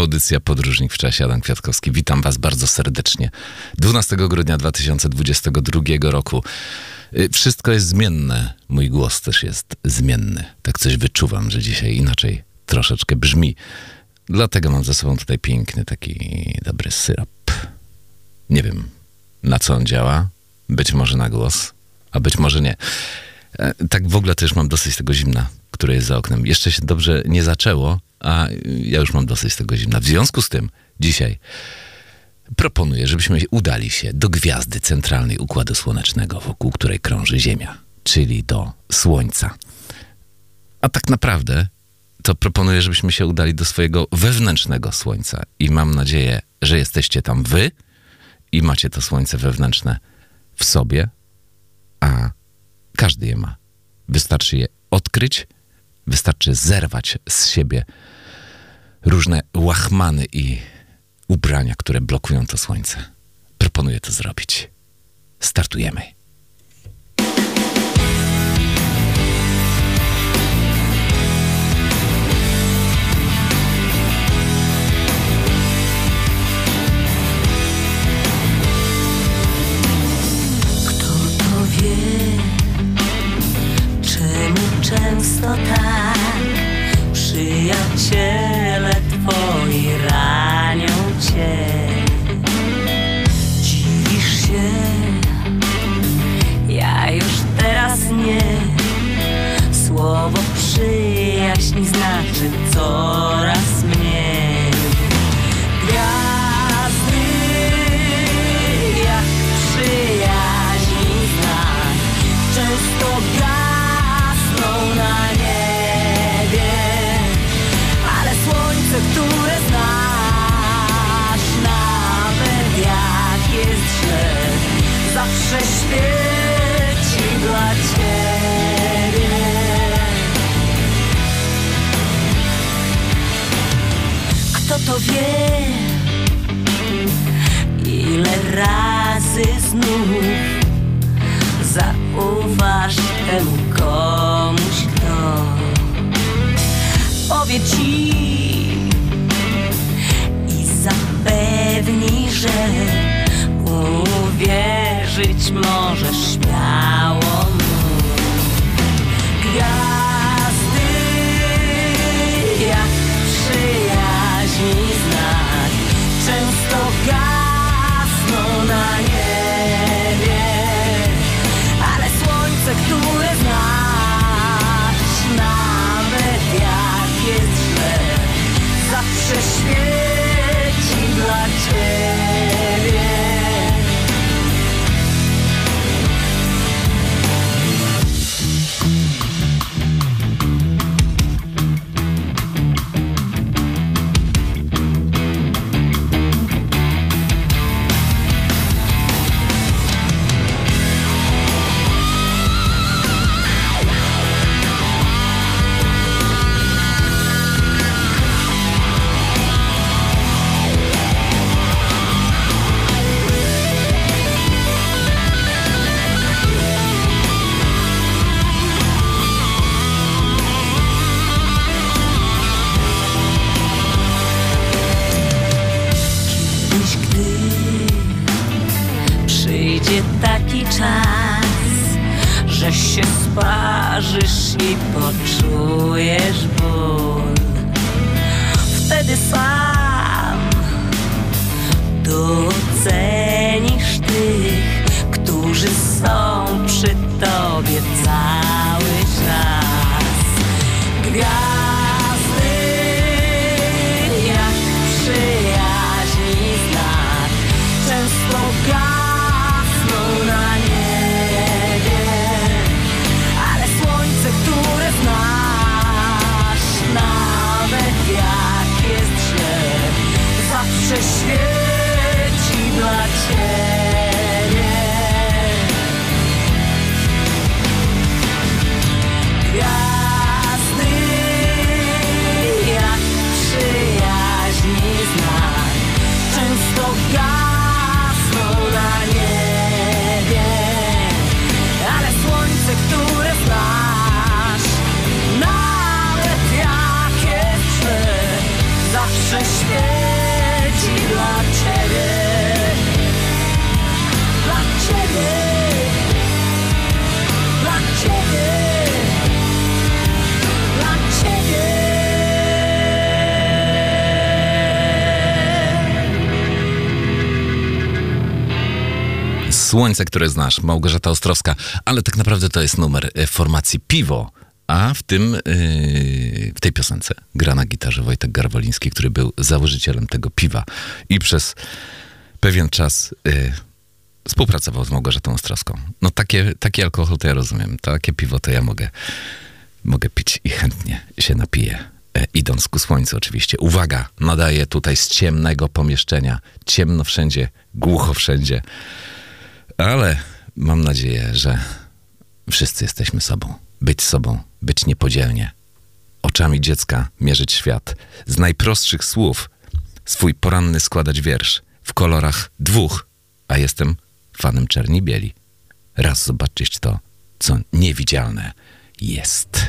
Audycja Podróżnik w czasie, Adam Kwiatkowski. Witam Was bardzo serdecznie. 12 grudnia 2022 roku. Y, wszystko jest zmienne. Mój głos też jest zmienny. Tak coś wyczuwam, że dzisiaj inaczej troszeczkę brzmi. Dlatego mam ze sobą tutaj piękny, taki dobry syrop. Nie wiem, na co on działa. Być może na głos, a być może nie. E, tak w ogóle też mam dosyć tego zimna, które jest za oknem. Jeszcze się dobrze nie zaczęło, a ja już mam dosyć tego zimna. W związku z tym dzisiaj proponuję, żebyśmy udali się do gwiazdy centralnej Układu Słonecznego, wokół której krąży Ziemia, czyli do Słońca. A tak naprawdę to proponuję, żebyśmy się udali do swojego wewnętrznego Słońca i mam nadzieję, że jesteście tam wy i macie to Słońce wewnętrzne w sobie, a każdy je ma. Wystarczy je odkryć, wystarczy zerwać z siebie różne łachmany i ubrania, które blokują to słońce. Proponuję to zrobić. Startujemy. Przyjaźń znaczy coraz czas, że się sparzysz i poczujesz ból, wtedy sam docenisz tych, którzy są przy tobie cały czas. Słońce, które znasz, Małgorzata Ostrowska, ale tak naprawdę to jest numer e, formacji Piwo. A w tym, yy, w tej piosence gra na gitarze Wojtek Garwoliński, który był założycielem tego piwa i przez pewien czas yy, współpracował z Małgorzatą Ostrowską. No takie, taki alkohol to ja rozumiem, takie piwo to ja mogę, mogę pić i chętnie się napiję. Idąc ku słońcu oczywiście. Uwaga, nadaję tutaj z ciemnego pomieszczenia. Ciemno wszędzie, głucho wszędzie. Ale mam nadzieję, że wszyscy jesteśmy sobą. Być sobą, być niepodzielnie. Oczami dziecka mierzyć świat. Z najprostszych słów swój poranny składać wiersz. W kolorach dwóch, a jestem fanem czerni bieli. Raz zobaczyć to, co niewidzialne jest.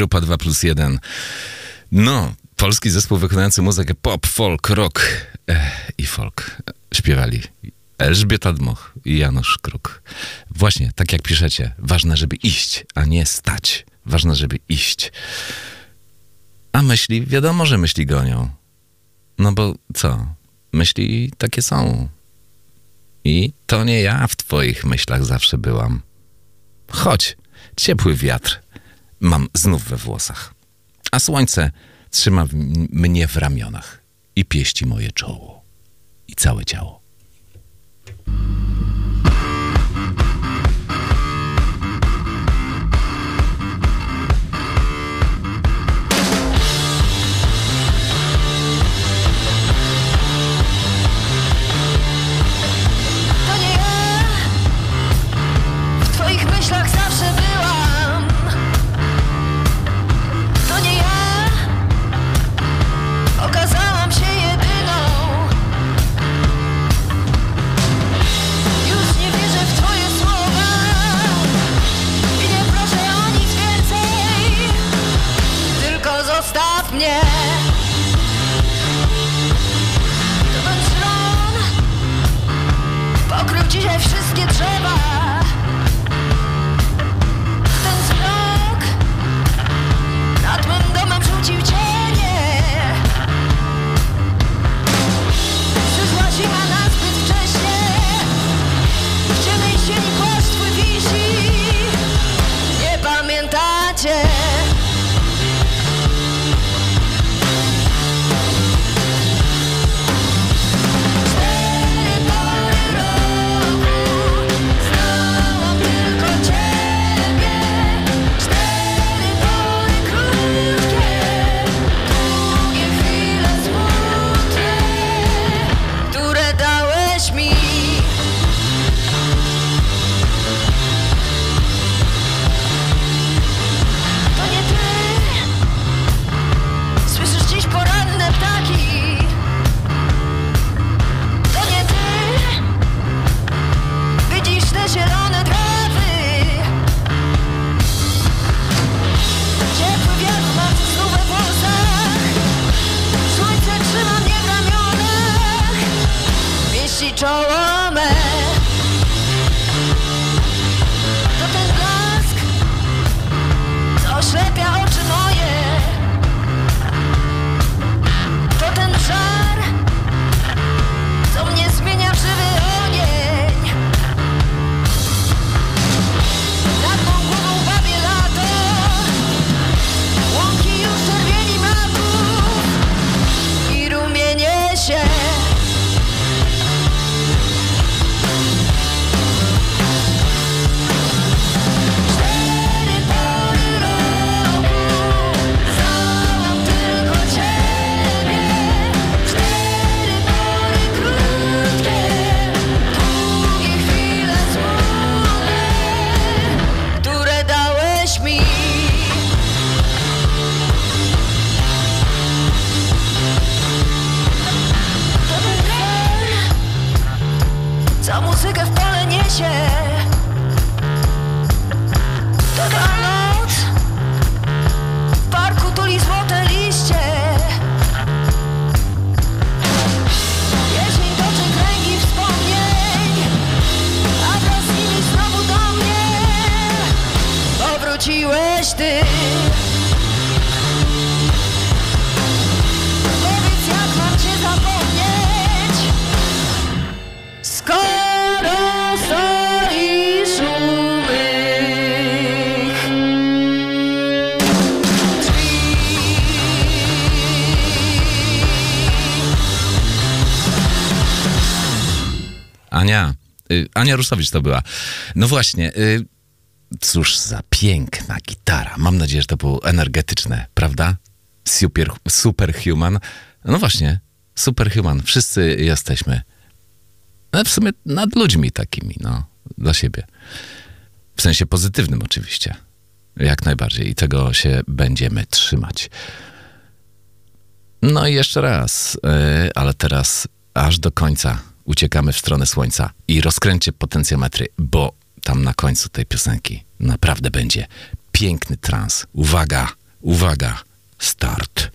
Grupa 2 plus 1. No, polski zespół wykonujący muzykę pop, folk, rock e, i folk. Śpiewali Elżbieta Dmoch i Janusz Kruk. Właśnie, tak jak piszecie, ważne, żeby iść, a nie stać. Ważne, żeby iść. A myśli, wiadomo, że myśli gonią. No bo co? Myśli takie są. I to nie ja w twoich myślach zawsze byłam. Chodź, ciepły wiatr mam znów we włosach, a słońce trzyma mnie w ramionach i pieści moje czoło i całe ciało. Ania Rusowicz to była. No właśnie, y, cóż za piękna gitara. Mam nadzieję, że to było energetyczne, prawda? Super, superhuman. No właśnie, superhuman. Wszyscy jesteśmy. No w sumie nad ludźmi takimi, no, dla siebie. W sensie pozytywnym oczywiście. Jak najbardziej. I tego się będziemy trzymać. No i jeszcze raz, yy, ale teraz aż do końca uciekamy w stronę słońca i rozkręćcie potencjometry, bo tam na końcu tej piosenki naprawdę będzie Piękny trans. Uwaga, uwaga, start.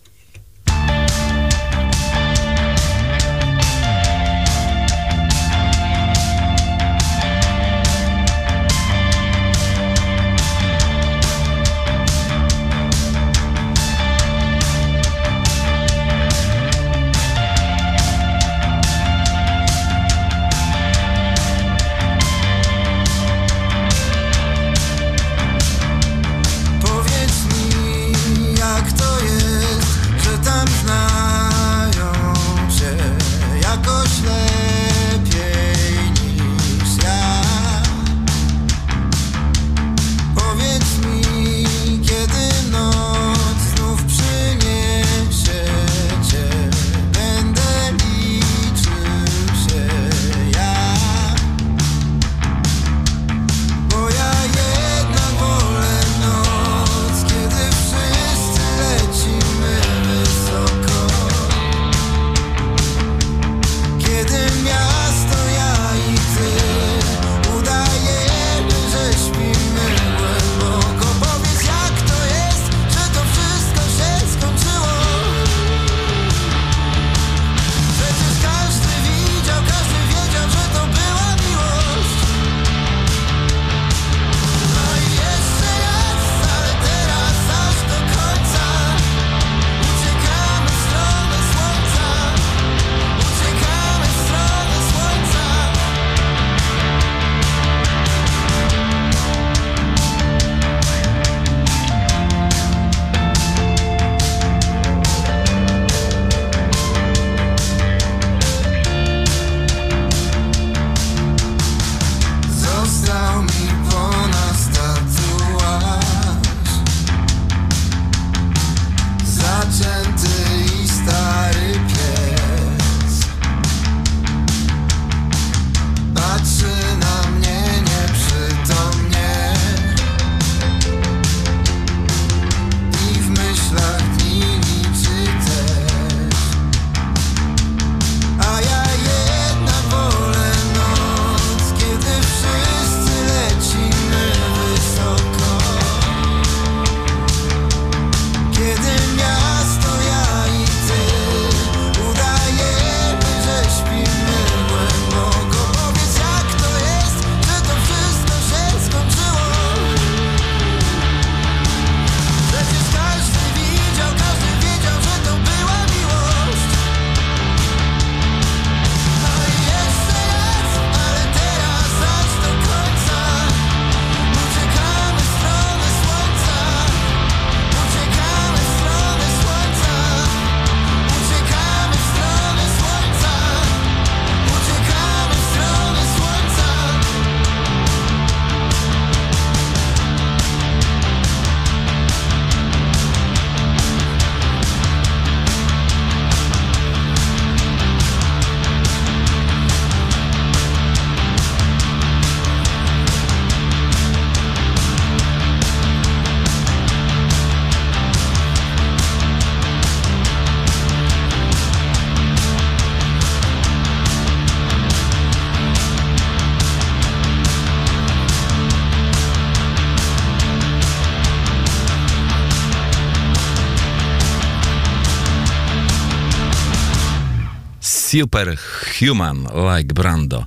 Superhuman like Brando.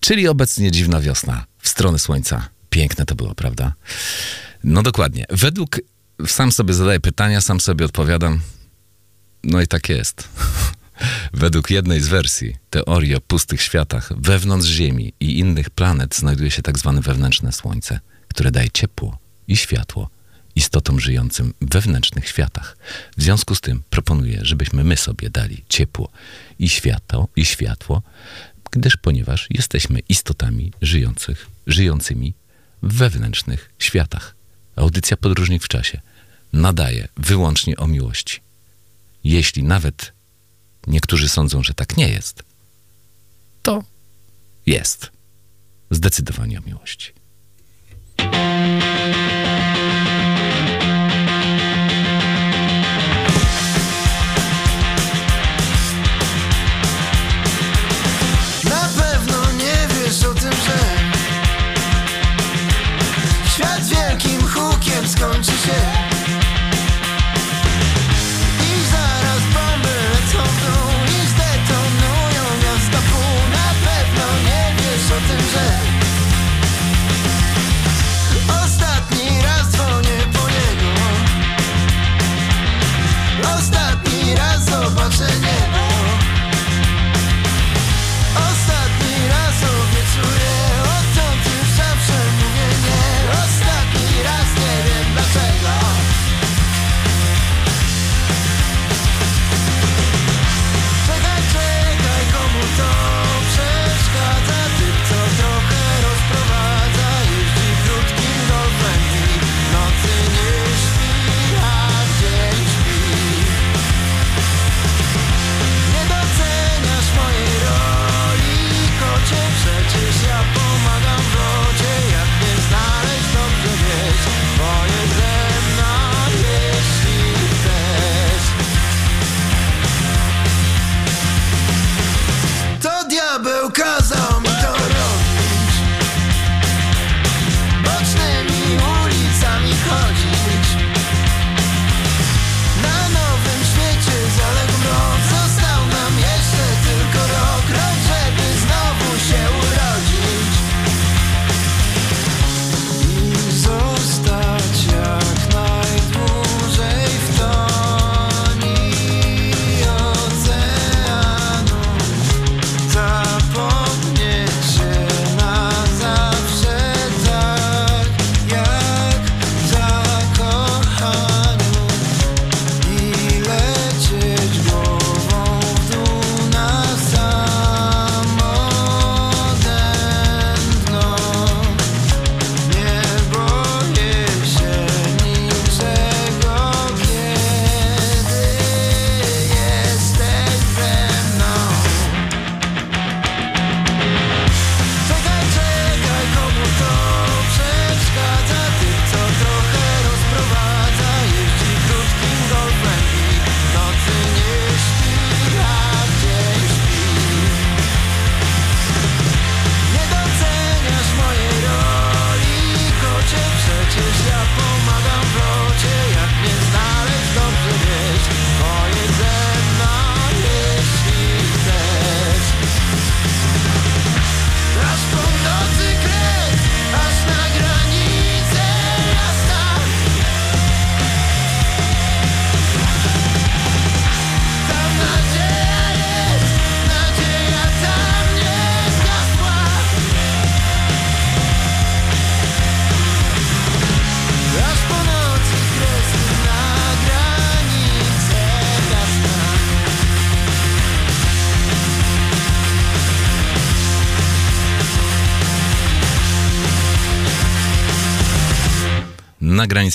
Czyli obecnie dziwna wiosna w stronę słońca. Piękne to było, prawda? No dokładnie. Według, sam sobie zadaję pytania, sam sobie odpowiadam. No i tak jest. Według jednej z wersji teorii o pustych światach, wewnątrz Ziemi i innych planet znajduje się tak zwane wewnętrzne Słońce, które daje ciepło i światło istotom żyjącym wewnętrznych światach. W związku z tym proponuję, żebyśmy my sobie dali ciepło i światło, i światło gdyż ponieważ jesteśmy istotami żyjących, żyjącymi w wewnętrznych światach. Audycja Podróżnik w czasie nadaje wyłącznie o miłości. Jeśli nawet niektórzy sądzą, że tak nie jest, to jest. Zdecydowanie o miłości. she said.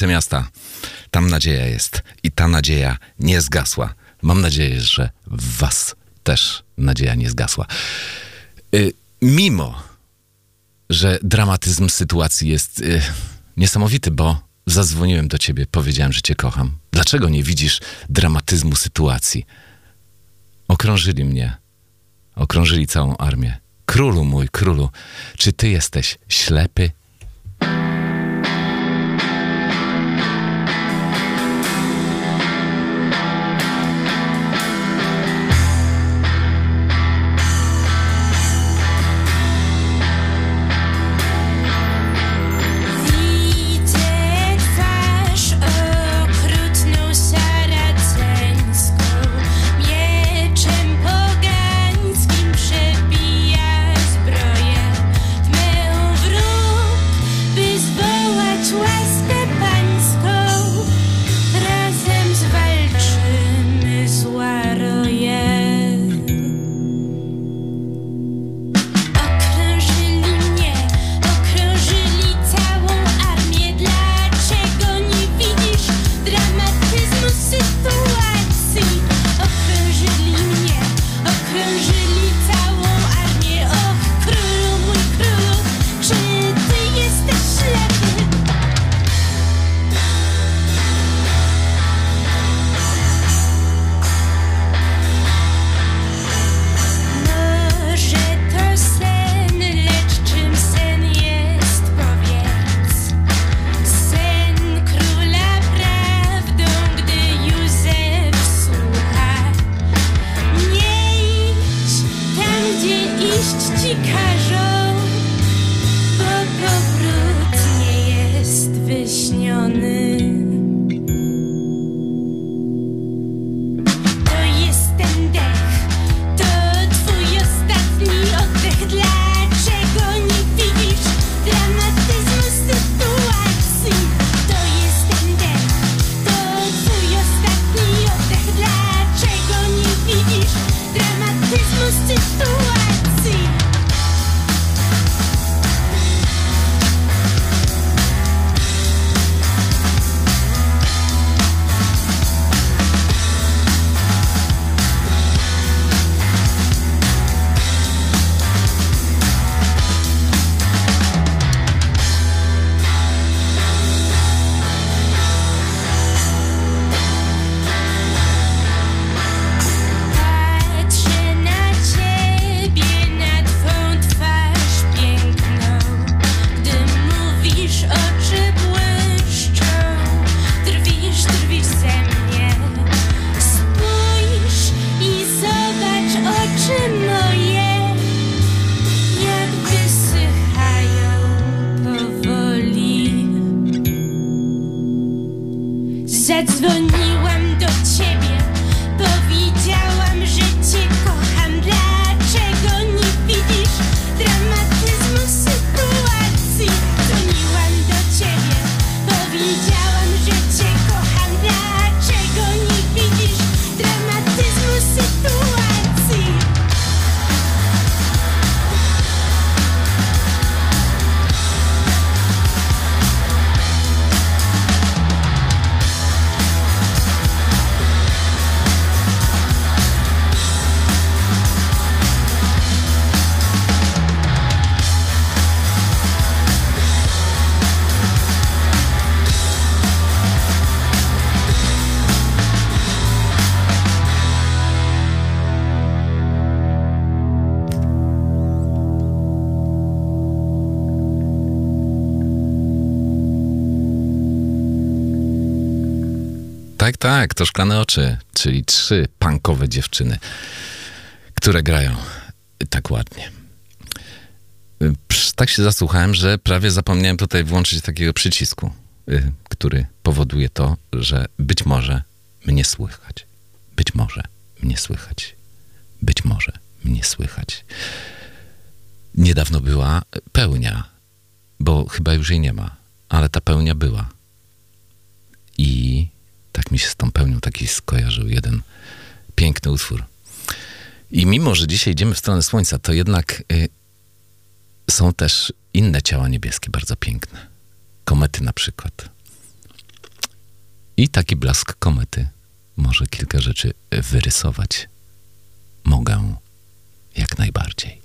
Granicę miasta. Tam nadzieja jest i ta nadzieja nie zgasła. Mam nadzieję, że w was też nadzieja nie zgasła. Y, mimo, że dramatyzm sytuacji jest y, niesamowity, bo zadzwoniłem do ciebie, powiedziałem, że cię kocham. Dlaczego nie widzisz dramatyzmu sytuacji? Okrążyli mnie, okrążyli całą armię. Królu mój, królu, czy ty jesteś ślepy? To szklane oczy, czyli trzy punkowe dziewczyny, które grają tak ładnie. Tak się zasłuchałem, że prawie zapomniałem tutaj włączyć takiego przycisku, y, który powoduje to, że być może mnie słychać. Być może mnie słychać. Być może mnie słychać. Niedawno była pełnia, bo chyba już jej nie ma, ale ta pełnia była. I tak mi się z tą pełnią taki skojarzył jeden piękny utwór. I mimo, że dzisiaj idziemy w stronę Słońca, to jednak y, są też inne ciała niebieskie bardzo piękne. Komety na przykład. I taki blask komety może kilka rzeczy wyrysować. Mogę jak najbardziej.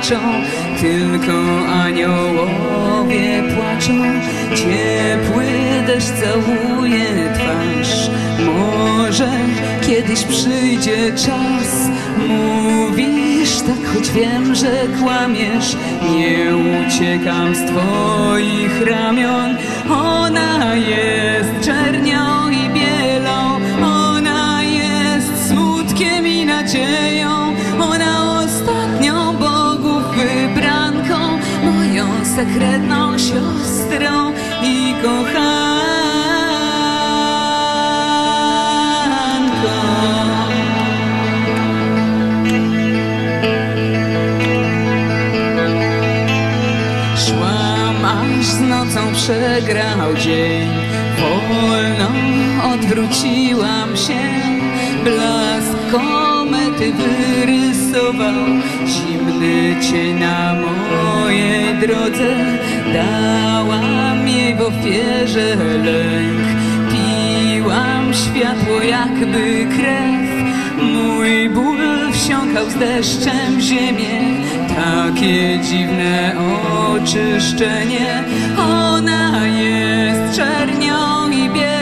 Znaczą Tylko aniołowie płaczą. Ciepły deszcz całuje twarz. Może kiedyś przyjdzie czas. Mówisz tak, choć wiem, że kłamiesz. Nie uciekam z twoich ramion. Ona jest czernią sekretną siostrą i kochanką. Szłam aż z nocą przegrał dzień. Wolno odwróciłam się Blask komety wyrysował. Zimny cień na mojej drodze Dałam jej w ofierze lęk. Piłam światło jakby krew. Mój ból wsiąkał z deszczem ziemię. Takie dziwne oczyszczenie. Ona jest czernią i bielą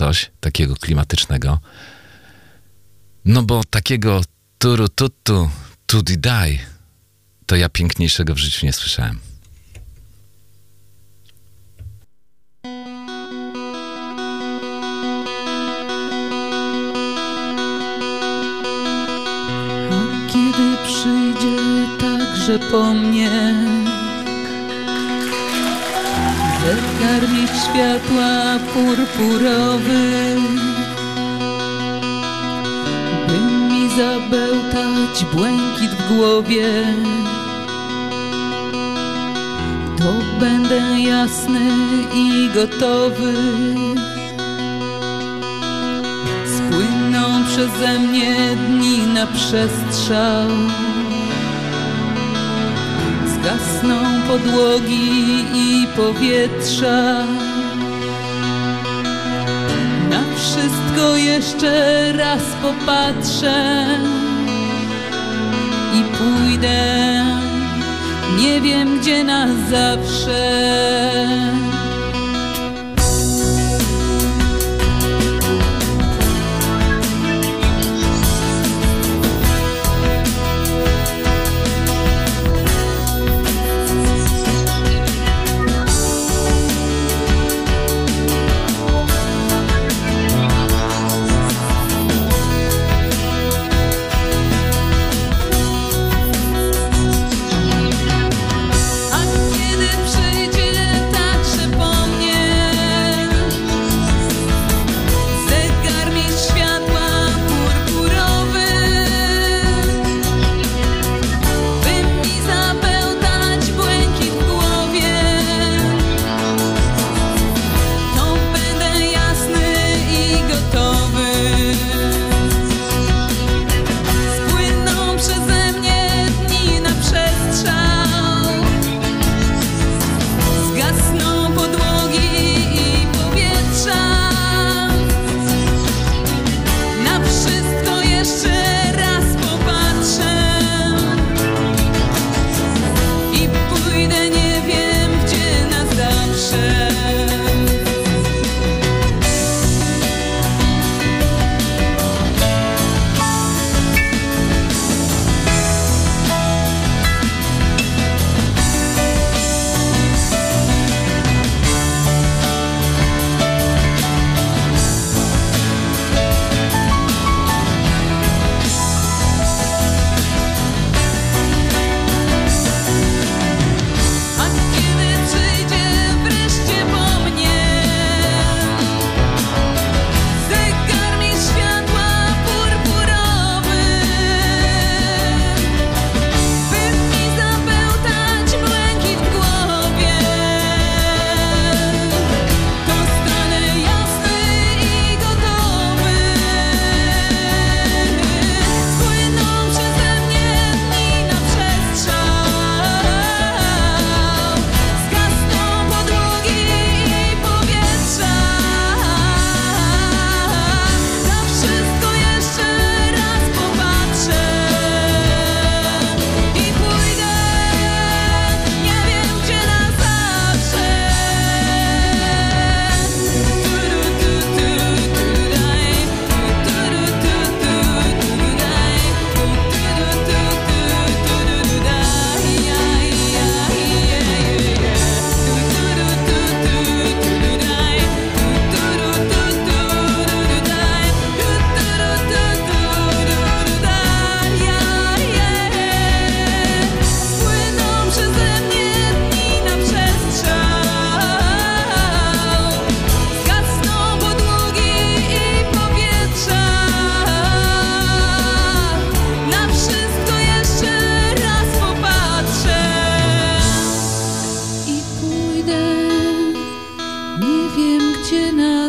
coś takiego klimatycznego. No bo takiego turu tutu, tudi daj, to ja piękniejszego w życiu nie słyszałem. A kiedy przyjdzie także po mnie Zegarnik światła purpurowy zabełtać błękit w głowie. To będę jasny i gotowy. Spłyną przeze mnie dni na przestrzał Zgasną podłogi i powietrza. Na wszystko jeszcze raz popatrzę I pójdę Nie wiem gdzie na zawsze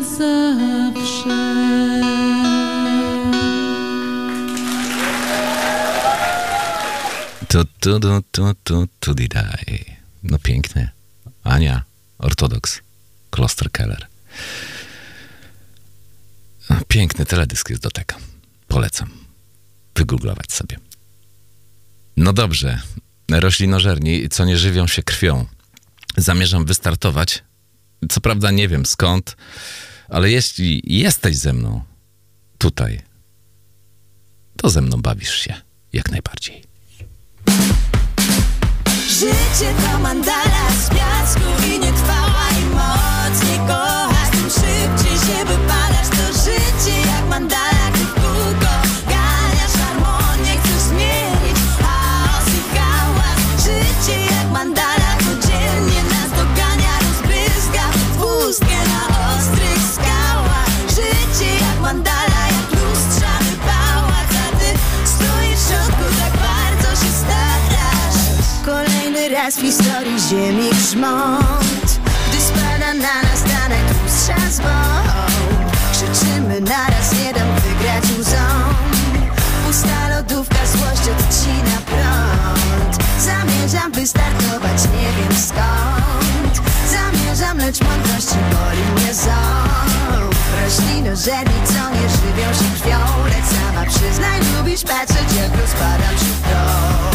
zawsze Tu, tu, tu, tu, tu, tu, di, daj. No pięknie. Ania, ortodoks, Kloster Keller. Piękny teledysk jest do tego. Polecam. Wygooglować sobie. No dobrze. Roślinożerni, co nie żywią się krwią. Zamierzam wystartować. Co prawda nie wiem skąd, ale jeśli jesteś ze mną tutaj, to ze mną bawisz się jak najbardziej. Życie to mandala z piasku i nie trwała i mocniej kochasz nas w historii ziemi grzmot. Gdy spada na nas ta najkrótsza z Krzyczymy naraz, nie dam wygrać łzą Pusta lodówka złość odcina prąd. Zamierzam wystartować, nie wiem skąd. Zamierzam, lecz mądrości boli mnie ząb. Roślino żerni, co nie żywią się krwią Lecz sama przyznaj, lubisz patrzeć, jak rozpadam się w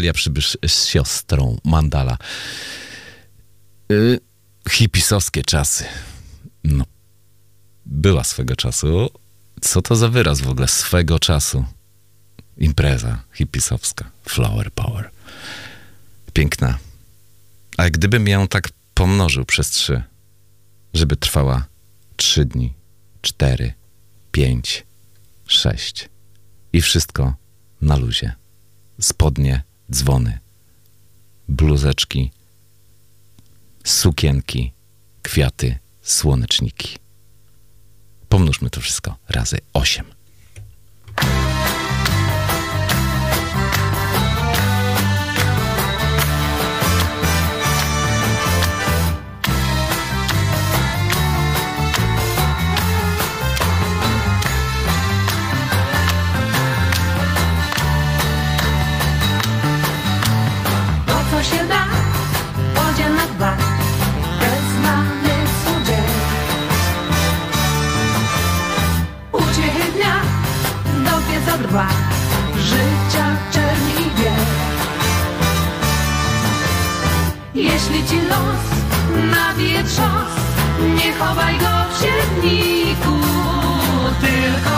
Natalia Przybysz z siostrą Mandala. Yy, hipisowskie czasy. No. Była swego czasu. Co to za wyraz w ogóle? Swego czasu. Impreza hipisowska. Flower power. Piękna. A gdybym ją tak pomnożył przez trzy, żeby trwała trzy dni, cztery, pięć, sześć. I wszystko na luzie. Spodnie dzwony, bluzeczki, sukienki, kwiaty, słoneczniki. Pomnóżmy to wszystko razy osiem. za dwa. Życia czerń i bieg Jeśli ci los nabije trzos Nie chowaj go w siedniku Tylko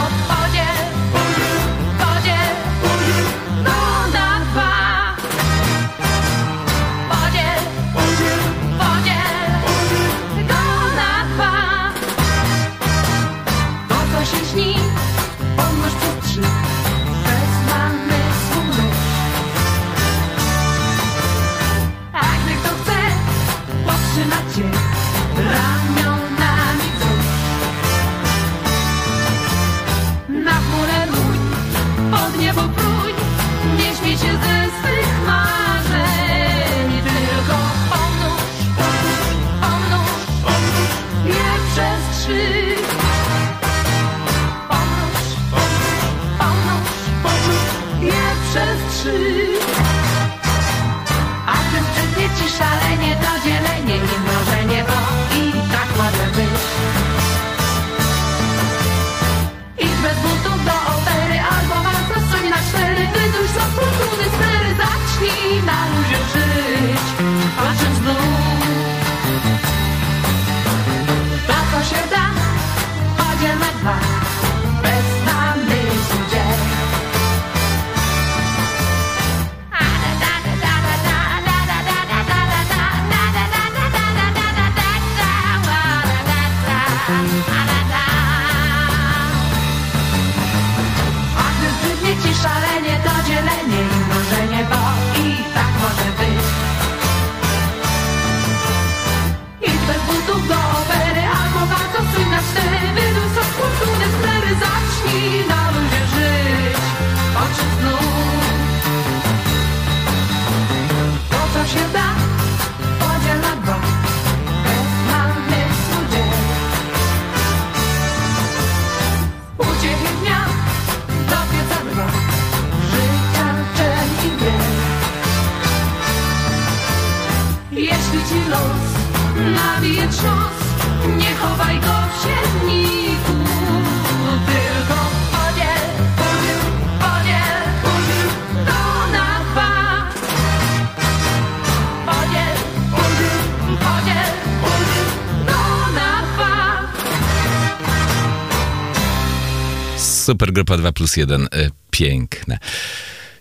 Grupa 2 plus 1. E, Piękne.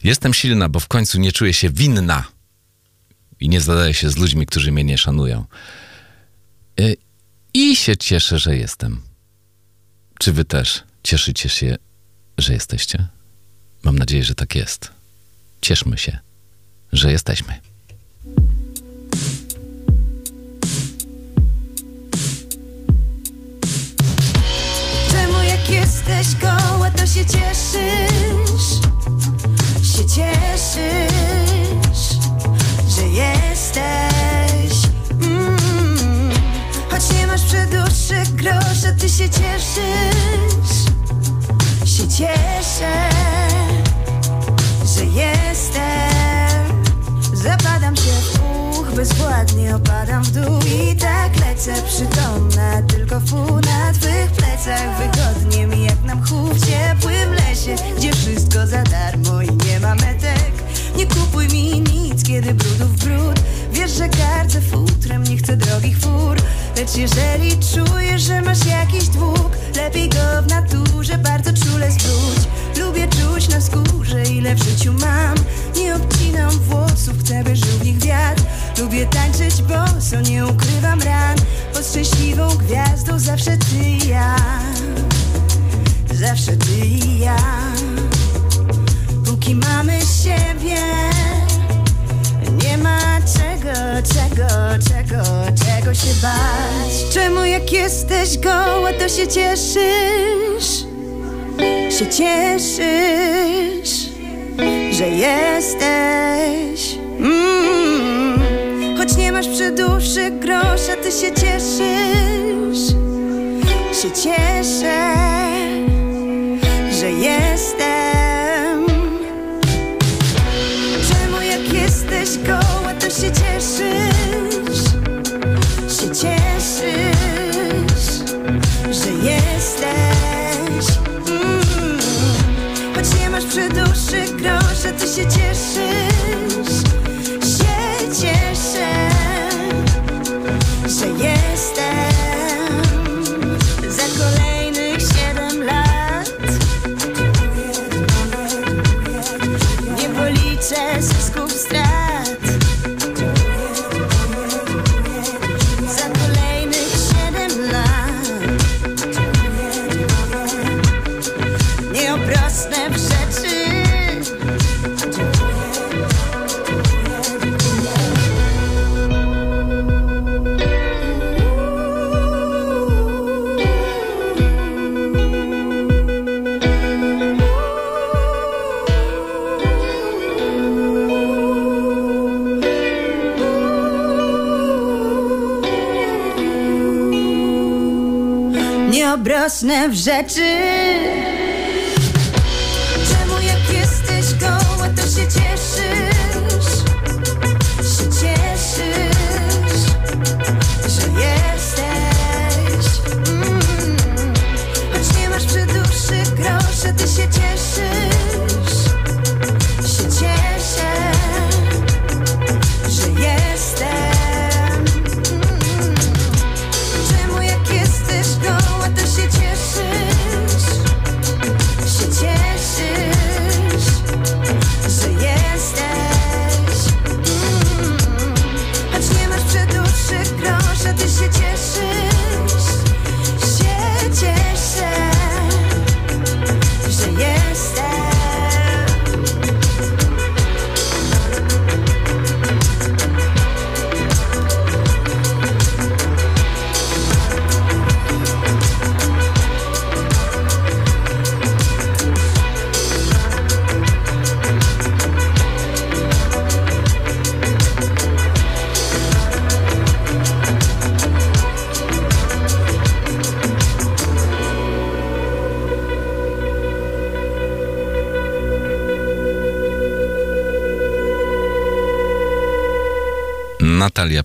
Jestem silna, bo w końcu nie czuję się winna. I nie zadaję się z ludźmi, którzy mnie nie szanują. E, I się cieszę, że jestem. Czy wy też cieszycie się, że jesteście? Mam nadzieję, że tak jest. Cieszmy się, że jesteśmy. Jesteś goła, to się cieszysz? Się cieszysz, że jesteś. Mm. Choć nie masz przedłuższych grosza, ty się cieszysz. Się cieszę, że jestem. Zapadam się bezwładnie opadam w dół i tak lecę przytomna. Tylko pół na twych plecach wygodnie mi jak na mchu w ciepłym lesie, gdzie wszystko za darmo i nie ma metek. Nie kupuj mi nic, kiedy brudów brud. Wiesz, że gardzę futrem, nie chcę drogich fur. Lecz jeżeli czujesz, że masz jakiś dług, lepiej go w naturze bardzo czule zwróć. Lubię czuć na skórze, ile w życiu mam. Nie obcinam włosów, chcę, by żył w nich wiatr. Lubię tańczyć boso, nie ukrywam ran. Pod szczęśliwą gwiazdą zawsze ty i ja. Zawsze ty i ja. Póki mamy siebie. Nie ma czego, czego, czego, czego się bać. Czemu jak jesteś goła, to się cieszysz? Się cieszysz, że jesteś. Mm. Choć nie masz przedłuższych grosza, ty się cieszysz. Się cieszę, że jestem. Czemu jak jesteś goła, to się cieszysz? Się cieszysz, że jesteś. Mm. Choć nie masz przedłuższych grosza, ty się cieszysz. Obrosnę w rzeczy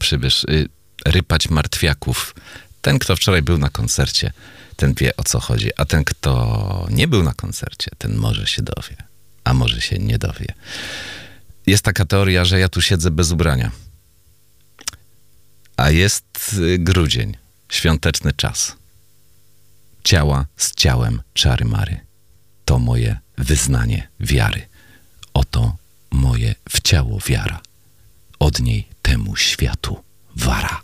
Przybysz, y, Rypać Martwiaków. Ten, kto wczoraj był na koncercie, ten wie o co chodzi, a ten, kto nie był na koncercie, ten może się dowie, a może się nie dowie. Jest taka teoria, że ja tu siedzę bez ubrania. A jest y, grudzień, świąteczny czas. Ciała z ciałem czary mary. To moje wyznanie wiary. Oto moje w ciało wiara. Od niej temu światu wara.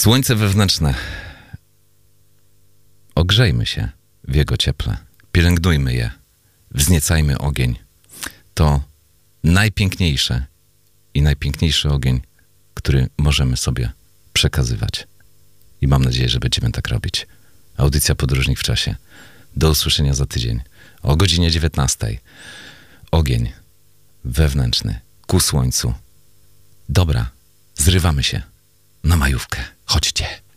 Słońce wewnętrzne. Ogrzejmy się w jego cieple. Pielęgnujmy je. Wzniecajmy ogień. To najpiękniejsze i najpiękniejszy ogień, który możemy sobie przekazywać. I mam nadzieję, że będziemy tak robić. Audycja Podróżnik w czasie. Do usłyszenia za tydzień o godzinie 19. Ogień wewnętrzny ku słońcu Dobra, zrywamy się na majówkę. 好久见。